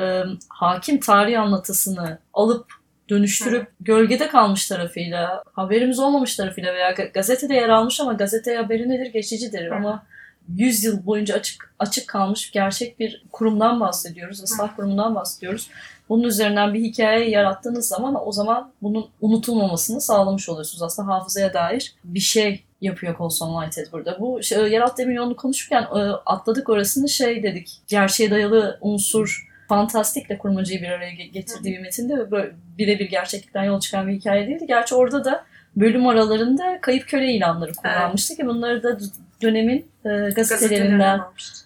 e, hakim tarih anlatısını alıp dönüştürüp gölgede kalmış tarafıyla, haberimiz olmamış tarafıyla veya ga- gazetede yer almış ama gazete haberi nedir? Geçicidir Hı. ama 100 yıl boyunca açık açık kalmış gerçek bir kurumdan bahsediyoruz, ıslah kurumundan bahsediyoruz. Bunun üzerinden bir hikaye yarattığınız zaman o zaman bunun unutulmamasını sağlamış oluyorsunuz. Aslında hafızaya dair bir şey yapıyor Colson Whitehead burada. Bu şey, yeraltı demir yolunu konuşurken e, atladık orasını şey dedik. Gerçeğe dayalı unsur fantastikle kurmacayı bir araya ge- getirdiği bir metinde ve böyle birebir gerçeklikten yol çıkan bir hikaye değildi. Gerçi orada da bölüm aralarında kayıp köle ilanları kullanmıştı ki bunları da dönemin e, Gazetelerinden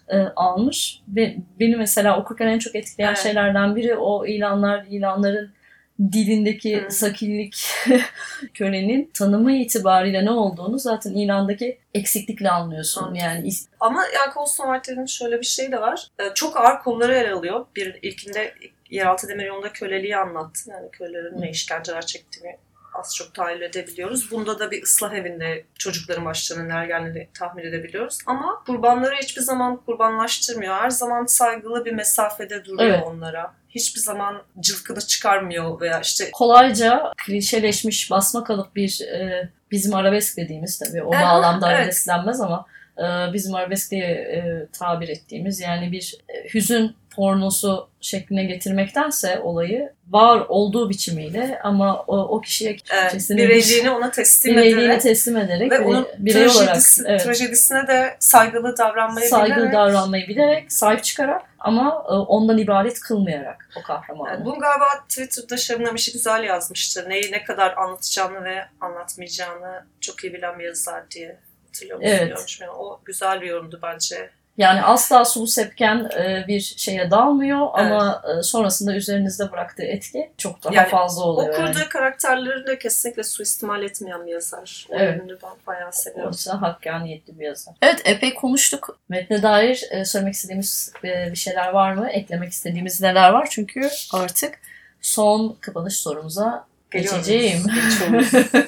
e, almış ve beni mesela okurken en çok etkileyen Evet. şeylerden biri o ilanlar, ilanların dilindeki Hı. sakillik (laughs) kölenin tanımı itibariyle ne olduğunu zaten ilandaki eksiklikle anlıyorsun. Anladım. Yani Ama Colson Whitehead'in şöyle bir şey de var. Ee, Çok ağır konuları ele alıyor. Bir ilkinde yeraltı demir yolunda köleliği anlattı. Yani kölelerin ne işkenceler çektiğini az çok tahayyül edebiliyoruz. Bunda da bir ıslah evinde çocukların başlarına neler geldiğini tahmin edebiliyoruz. Ama kurbanları hiçbir zaman kurbanlaştırmıyor. Her zaman saygılı bir mesafede duruyor Evet. onlara. Hiçbir zaman cılkını çıkarmıyor veya işte kolayca klişeleşmiş basma kalıp bir e, bizim arabesk dediğimiz tabii o bağlamda evet. arabesk denmez ama e, bizim arabesk diye e, tabir ettiğimiz yani bir e, hüzün pornosu şekline getirmektense olayı var olduğu biçimiyle ama o, o kişiye e, kesinlikle bireyliğini ona teslim bireyliğini ederek teslim ederek ve bire- onun birey olarak evet, trajedisine de saygılı davranmayı saygılı bilerek davranmayı bilerek sahip çıkarak ama e, ondan ibaret kılmayarak o kahramanı. Yani bunu galiba Twitter'da Şebnem İşi güzel yazmıştı. Neyi ne kadar anlatacağını ve anlatmayacağını çok iyi bilen bir yazar diye musun? Evet. Şimdi. O güzel bir yorumdu bence. Yani asla sulu sepken e, bir şeye dalmıyor ama e, sonrasında üzerinizde bıraktığı etki çok daha Yani fazla O oluyor. kurduğu yani. karakterleri de kesinlikle suistimal etmeyen bir yazar. Evet. ben bayağı O seviyorum. açıdan hakkaniyetli bir yazar. Evet epey konuştuk. Metne dair e, söylemek istediğimiz e, bir şeyler var mı? Eklemek istediğimiz neler var? Çünkü artık son kapanış sorumuza Geliyoruz. geçeceğim. (laughs)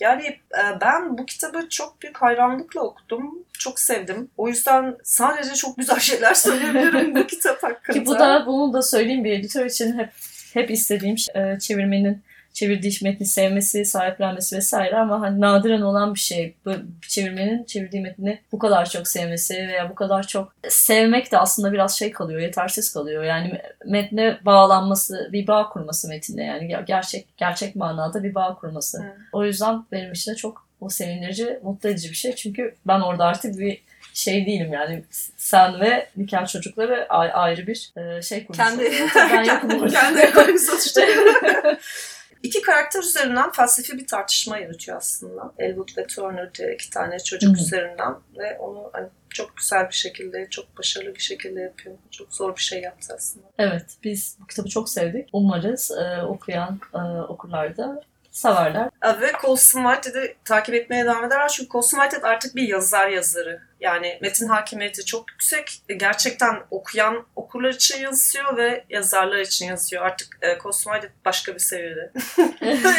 Yani e, ben bu kitabı çok büyük hayranlıkla okudum. Çok sevdim. O yüzden sadece çok güzel şeyler (laughs) söyleyebilirim bu kitap hakkında. Ki bu da bunu da söyleyeyim bir editör için hep hep istediğim şey, çevirmenin çevirdiği metni sevmesi, sahiplenmesi vesaire ama hani nadiren olan bir şey. Bu çevirmenin çevirdiği metni bu kadar çok sevmesi veya bu kadar çok sevmek de aslında biraz şey kalıyor, yetersiz kalıyor. Yani metne bağlanması, bir bağ kurması metinde yani ger- gerçek gerçek manada bir bağ kurması. Hı. O yüzden benim için de çok o sevindirici, mutlu edici bir şey. Çünkü ben orada artık bir şey değilim yani sen ve nikah çocukları ayrı bir şey kurmuş Kendi. Ben yokum (laughs) orada. kendi ekonomisi oluşturuyor. (laughs) İki karakter üzerinden felsefi bir tartışma yürütüyor aslında. Elwood ve Turner diye iki tane çocuk Hı hı. üzerinden ve onu hani çok güzel bir şekilde, çok başarılı bir şekilde yapıyor. Çok zor bir şey yaptı aslında. Evet, biz bu kitabı çok sevdik. Umarız e, okuyan e, okurlar da severler. Ee, Ve Colson Whitehead'i takip etmeye devam ederler. Çünkü Colson Whitehead artık bir yazar yazarı. Yani metin hakimiyeti çok yüksek. Gerçekten okuyan okurlar için yazıyor ve yazarlar için yazıyor. Artık e, Colson Whitehead başka bir seviyede. (laughs)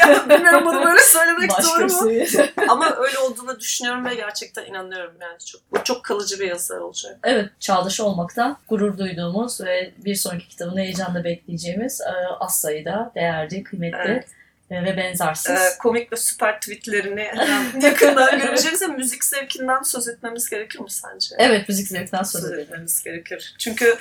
ya, bilmiyorum bunu böyle söylemek Başka doğru mu? (laughs) Ama öyle olduğunu düşünüyorum ve gerçekten inanıyorum. Yani çok, bu çok kalıcı bir yazar olacak. Evet, çağdaş olmaktan gurur duyduğumuz ve bir sonraki kitabını heyecanla bekleyeceğimiz e, az sayıda değerli, kıymetli Evet. E, ve benzersiz. Ee, komik ve süper tweetlerini (laughs) yakından görebileceğiz ve müzik zevkinden söz etmemiz gerekir mi sence? Evet, müzik zevkten söz söz etmemiz gerekir. Çünkü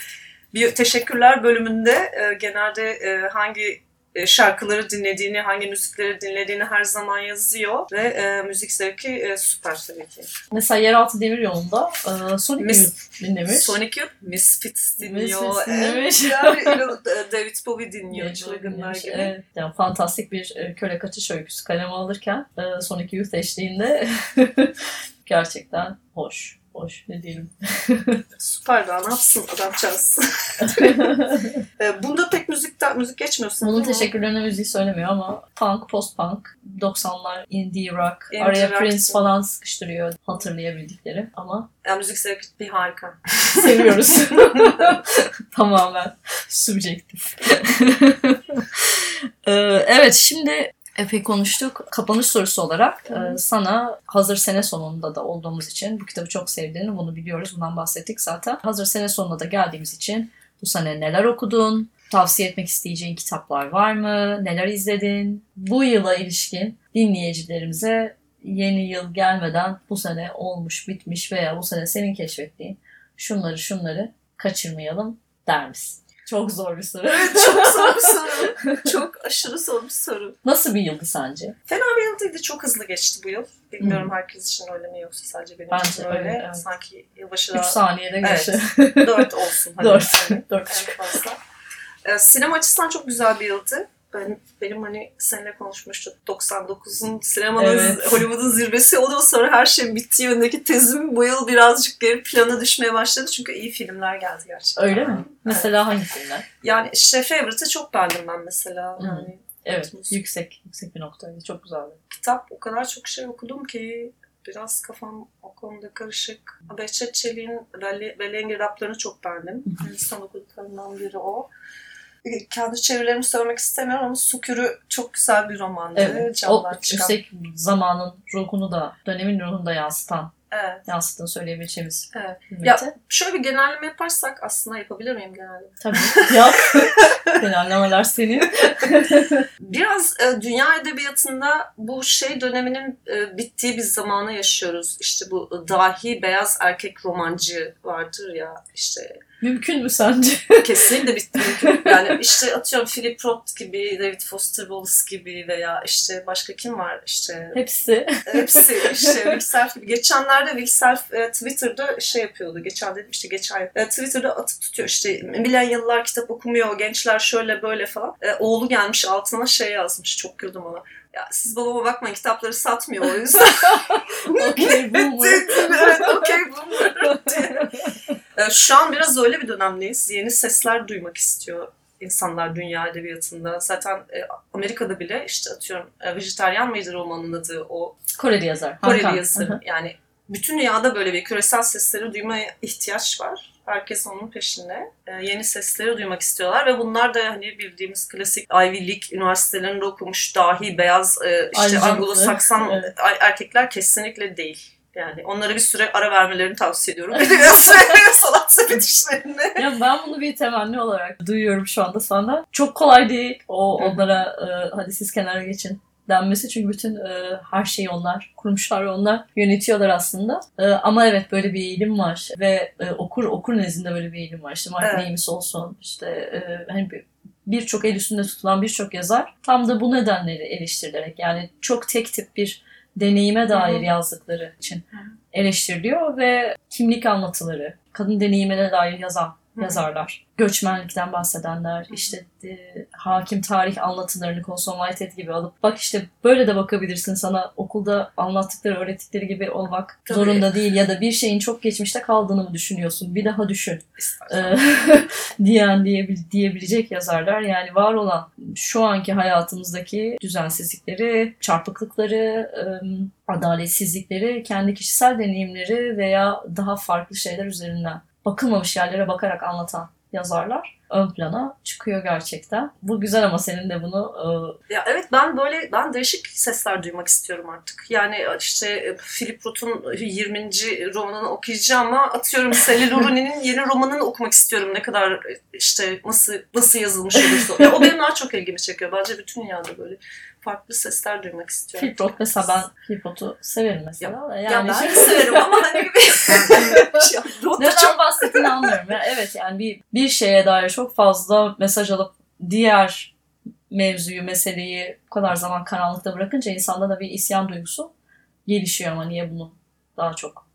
bir teşekkürler bölümünde e, genelde e, hangi şarkıları dinlediğini, hangi müzikleri dinlediğini her zaman yazıyor ve e, müzik zevki e, süper tabii ki. Mesela Yeraltı Demir Yolu'nda e, Sonic Mis- dinlemiş. Sonic Youth Misfits dinliyor. Misfits dinlemiş. (laughs) yani e, David Bowie dinliyor çılgınlar gibi. Evet, yani fantastik bir e, köle kaçış öyküsü kaleme alırken e, Sonic Youth eşliğinde (laughs) gerçekten hoş. Hoş ne diyelim. (laughs) Süper daha ne yapsın adamcağız. (laughs) Ee, Bunda pek müzikten müzik geçmiyorsun. Bunun teşekkürlerine müziği söylemiyor ama punk, post-punk, 90'lar, indie rock, Indie araya rock. Prince falan sıkıştırıyor hatırlayabildikleri ama Yani müzik zevki bir harika. (laughs) seviyoruz. Tamamen subjektif. Ee, evet şimdi epey konuştuk. Kapanış sorusu olarak e, sana hazır sene sonunda da olduğumuz için bu kitabı çok sevdiğini bunu biliyoruz. Bundan bahsettik zaten. Hazır sene sonuna da geldiğimiz için bu sene neler okudun? Tavsiye etmek isteyeceğin kitaplar var mı? Neler izledin? Bu yıla ilişkin dinleyicilerimize yeni yıl gelmeden bu sene olmuş, bitmiş veya bu sene senin keşfettiğin şunları şunları kaçırmayalım der misin? Çok zor bir soru. Çok zor bir soru. (laughs) Çok aşırı zor bir soru. Nasıl bir yıldı sence? Fena bir yıl değildi. Çok hızlı geçti bu yıl. Bilmiyorum herkes için öyle mi yoksa sadece benim Bence için öyle. öyle, evet. Sanki yılbaşı 3 daha saniyede Evet. geçti. dört olsun. (laughs) Hadi. Dört. Yani Dört. en fazla. Ee, sinema açısından çok güzel bir yıldı. Ben, benim hani seninle konuşmuştuk 99'un sinemanın Evet. Hollywood'un zirvesi ondan sonra her şey bittiği yönündeki tezim bu yıl birazcık geri plana düşmeye başladı. Çünkü iyi filmler geldi gerçekten. Öyle mi? Mesela hangi filmler? Yani işte Favorite'ı çok beğendim ben mesela. Hı. Yani Evet, Evet. yüksek, yüksek bir noktaydı. Çok güzeldi. kitap o kadar çok şey okudum ki biraz kafam o konuda karışık. Behçet Çelik'in Belleğin Girdaplarını çok beğendim. En son okuduklarımdan biri o. Kendi çevirilerimi söylemek istemiyorum ama Sukürü çok güzel bir romandı. Evet. O Camdan çıkan. yüksek zamanın ruhunu da, dönemin ruhunu da yansıtan, Evet. yansıttığını söyleyebileceğimiz Evet. Ya-. Şöyle bir genelleme yaparsak aslında yapabilir miyim genelleme? Tabii. (laughs) Yap. Genellemeler senin. (laughs) Biraz e, dünya edebiyatında bu şey döneminin e, bittiği bir zamanı yaşıyoruz. İşte bu dahi beyaz erkek romancı vardır ya işte Mümkün mü sence? kesinlikle bitti. Yani işte atıyorum Philip Roth gibi, David Foster Wallace gibi veya işte başka kim var işte Hepsi. hepsi (laughs) işte Will Self gibi. Geçenlerde Will Self e, Twitter'da şey yapıyordu. Geçen dedim işte geçen e, Twitter'da atıp tutuyor işte milenyallar kitap okumuyor, gençler şöyle böyle falan. E, oğlu gelmiş altına şey yazmış. Çok güldüm ona. Ya siz babama bakmayın kitapları satmıyor o yüzden. (laughs) Okey, boomer. evet okey boomer diye. E, Şu an biraz öyle bir dönemdeyiz. Yeni sesler duymak istiyor insanlar dünya edebiyatında. Zaten e, Amerika'da bile işte atıyorum e, vejetaryen mıydı romanın adı o Koreli yazar. Koreli hı. Yani bütün dünyada böyle bir küresel sesleri duymaya ihtiyaç var. Herkes onun peşinde. E, yeni sesleri duymak istiyorlar ve bunlar da hani bildiğimiz klasik Ivy League üniversitelerinde okumuş dahi beyaz e, işte. Anglo-Sakson Evet. er- erkekler kesinlikle değil. Yani onlara bir süre ara vermelerini tavsiye ediyorum. (laughs) Biraz (laughs) sanat sepetişlerinde. Ya ben bunu bir temenni olarak duyuyorum şu anda sana. Çok kolay değil o onlara e, hadi siz kenara geçin denmesi çünkü bütün e, her şeyi onlar kurmuşlar ve onlar yönetiyorlar aslında. E, ama evet böyle bir eğilim var ve e, okur okur nezdinde böyle bir eğilim var. İşte Martin Evet. Amis olsun işte e, hani bir- birçok el üstünde tutulan birçok yazar tam da bu nedenleri eleştirilerek yani çok tek tip bir deneyime dair Hı hı. yazdıkları için Hı. eleştiriliyor ve kimlik anlatıları, kadın deneyimine dair yazan. Yazarlar, göçmenlikten bahsedenler, işte e, hakim tarih anlatılarını Conson Whitehead gibi alıp bak işte böyle de bakabilirsin sana okulda anlattıkları, öğrettikleri gibi olmak Tabii. zorunda değil ya da bir şeyin çok geçmişte kaldığını mı düşünüyorsun? Bir daha düşün. E, (laughs) diyen diyebil- diyebilecek yazarlar. Yani var olan şu anki hayatımızdaki düzensizlikleri, çarpıklıkları, adaletsizlikleri, kendi kişisel deneyimleri veya daha farklı şeyler üzerinden bakılmamış yerlere bakarak anlatan yazarlar ön plana çıkıyor gerçekten. Bu güzel ama senin de bunu Ya evet ben böyle ben değişik sesler duymak istiyorum artık. Yani işte e, Philip Roth'un 20. romanını okuyacağım ama atıyorum (laughs) Sally Rooney'nin yeni romanını okumak istiyorum. Ne kadar e, işte nasıl nasıl yazılmış olursa. Ya o benim daha çok ilgimi çekiyor. Bence bütün dünyada böyle farklı sesler duymak istiyorum. Philip Roth mesela ben Philip Roth'u severim mesela. ya Yani ben de severim ama hani ya, Roth da Neden bahsettiğini anlıyorum. Ya evet yani bir bir şeye dair çok fazla mesaj alıp diğer mevzuyu, meseleyi bu kadar zaman karanlıkta bırakınca insanda da bir isyan duygusu gelişiyor ama niye bunu daha çok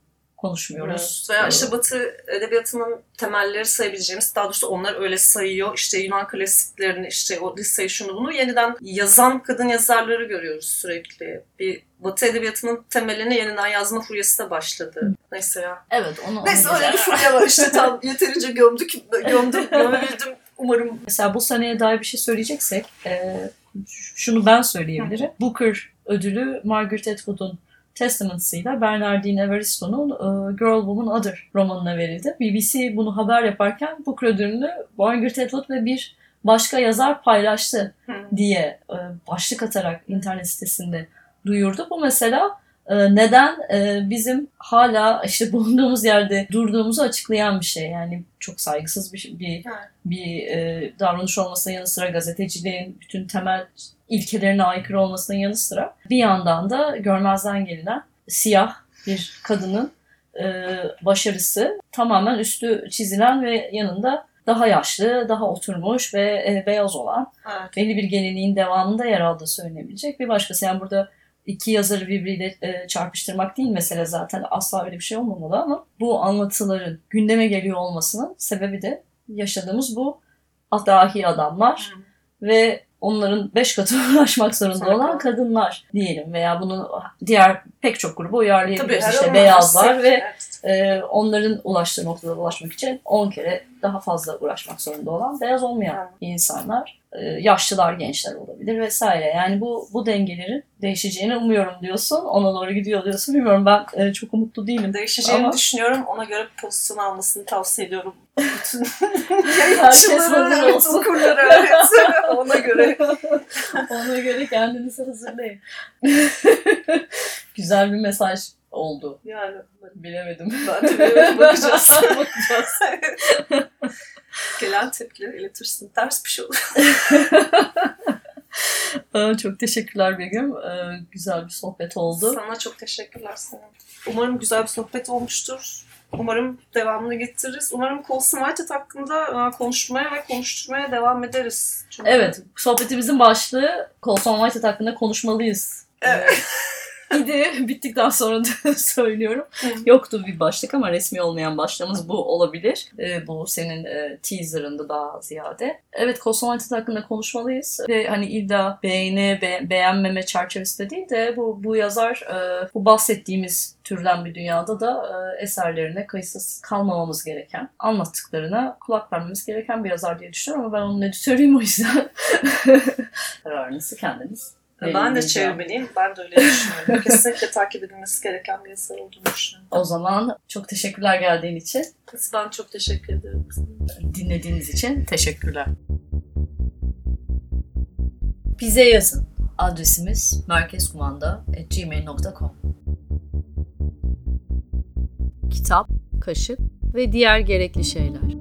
konuşmuyoruz. Veya işte Batı edebiyatının temelleri sayabileceğimiz, daha doğrusu onlar öyle sayıyor. İşte Yunan klasiklerini, işte o liseyi şunu bunu yeniden yazan kadın yazarları görüyoruz sürekli. Bir Batı edebiyatının temelini yeniden yazma furyası da başladı. Neyse ya. Evet onu Neyse onu öyle bir furya var işte tam (laughs) yeterince gömdük, gömdüm, gömebildim. Umarım Mesela bu seneye dair bir şey söyleyeceksek e, şunu ben söyleyebilirim. Booker ödülü Margaret Atwood'un Testaments'ıyla Bernardine Evaristo'nun e, Girl Woman Other romanına verildi. BBC bunu haber yaparken Booker ödülünü Margaret Atwood ve bir başka yazar paylaştı diye e, başlık atarak internet sitesinde duyurdu. Bu mesela e, neden bizim hala işte bulunduğumuz yerde durduğumuzu açıklayan bir şey. Yani çok saygısız bir bir, Evet. bir e, davranış olmasının yanı sıra gazeteciliğin bütün temel ilkelerine aykırı olmasının yanı sıra bir yandan da görmezden gelinen siyah bir kadının e, başarısı tamamen üstü çizilen ve yanında daha yaşlı, daha oturmuş ve e, beyaz olan evet. belli bir geleneğin devamında yer aldığı söylenebilecek bir başkası. Yani burada iki yazarı birbiriyle e, çarpıştırmak değil mesele zaten asla öyle bir şey olmamalı ama bu anlatıların gündeme geliyor olmasının sebebi de yaşadığımız bu dahi adamlar Hı. ve onların beş katı (laughs) uğraşmak zorunda Sonra olan kadınlar diyelim veya bunu diğer pek çok gruba uyarlayabiliriz. her işte beyazlar ve e, onların ulaştığı noktada ulaşmak için 10 kere daha fazla uğraşmak zorunda olan beyaz olmayan Evet. insanlar, yaşlılar, gençler olabilir vesaire. Yani bu bu dengelerin değişeceğini umuyorum diyorsun. Ona doğru gidiyor diyorsun. Bilmiyorum ben e, çok umutlu değilim. Değişeceğini Ama- düşünüyorum. Ona göre pozisyon almasını tavsiye ediyorum. (laughs) Bütün yayıncıları, evet, okurları (laughs) evet. Ona göre. (laughs) Ona göre kendinizi hazırlayın. Güzel bir mesaj oldu. Yani Bilemedim. ben de böyle bakacağız. Bakacağız. (laughs) Gelen tepkileri iletirsin. Ters bir şey olur. (laughs) Çok teşekkürler Begüm. Ee, Güzel bir sohbet oldu. Sana çok teşekkürler sana. Umarım güzel bir sohbet olmuştur. Umarım devamını getiririz. Umarım Colson Whitehead hakkında e, konuşmaya ve konuşturmaya devam ederiz. Çünkü- Evet, sohbetimizin başlığı Colson Whitehead hakkında konuşmalıyız. Evet. (laughs) (laughs) İdi bittikten sonra da (laughs) söylüyorum. Yoktu bir başlık ama resmi olmayan başlığımız bu olabilir. Ee, bu senin e, teaserında daha ziyade. Evet Whitehead hakkında konuşmalıyız. Ve hani illa beğeni, be- beğenmeme çerçevesinde değil de bu, bu yazar e, bu bahsettiğimiz türden bir dünyada da e, eserlerine kayıtsız kalmamamız gereken, anlattıklarına kulak vermemiz gereken bir yazar diye düşünüyorum ama ben onun editörüyüm o yüzden (laughs) kararınızı kendiniz Ben de çevirmeliyim. Ben de öyle düşünüyorum. (laughs) Kesinlikle takip edilmesi gereken bir eser olduğunu düşünüyorum. O zaman çok teşekkürler geldiğin için. Ben çok teşekkür ederim. dinlediğiniz için teşekkürler. Bize yazın. Adresimiz merkezkumanda.gmail.com Kitap, kaşık ve diğer gerekli şeyler.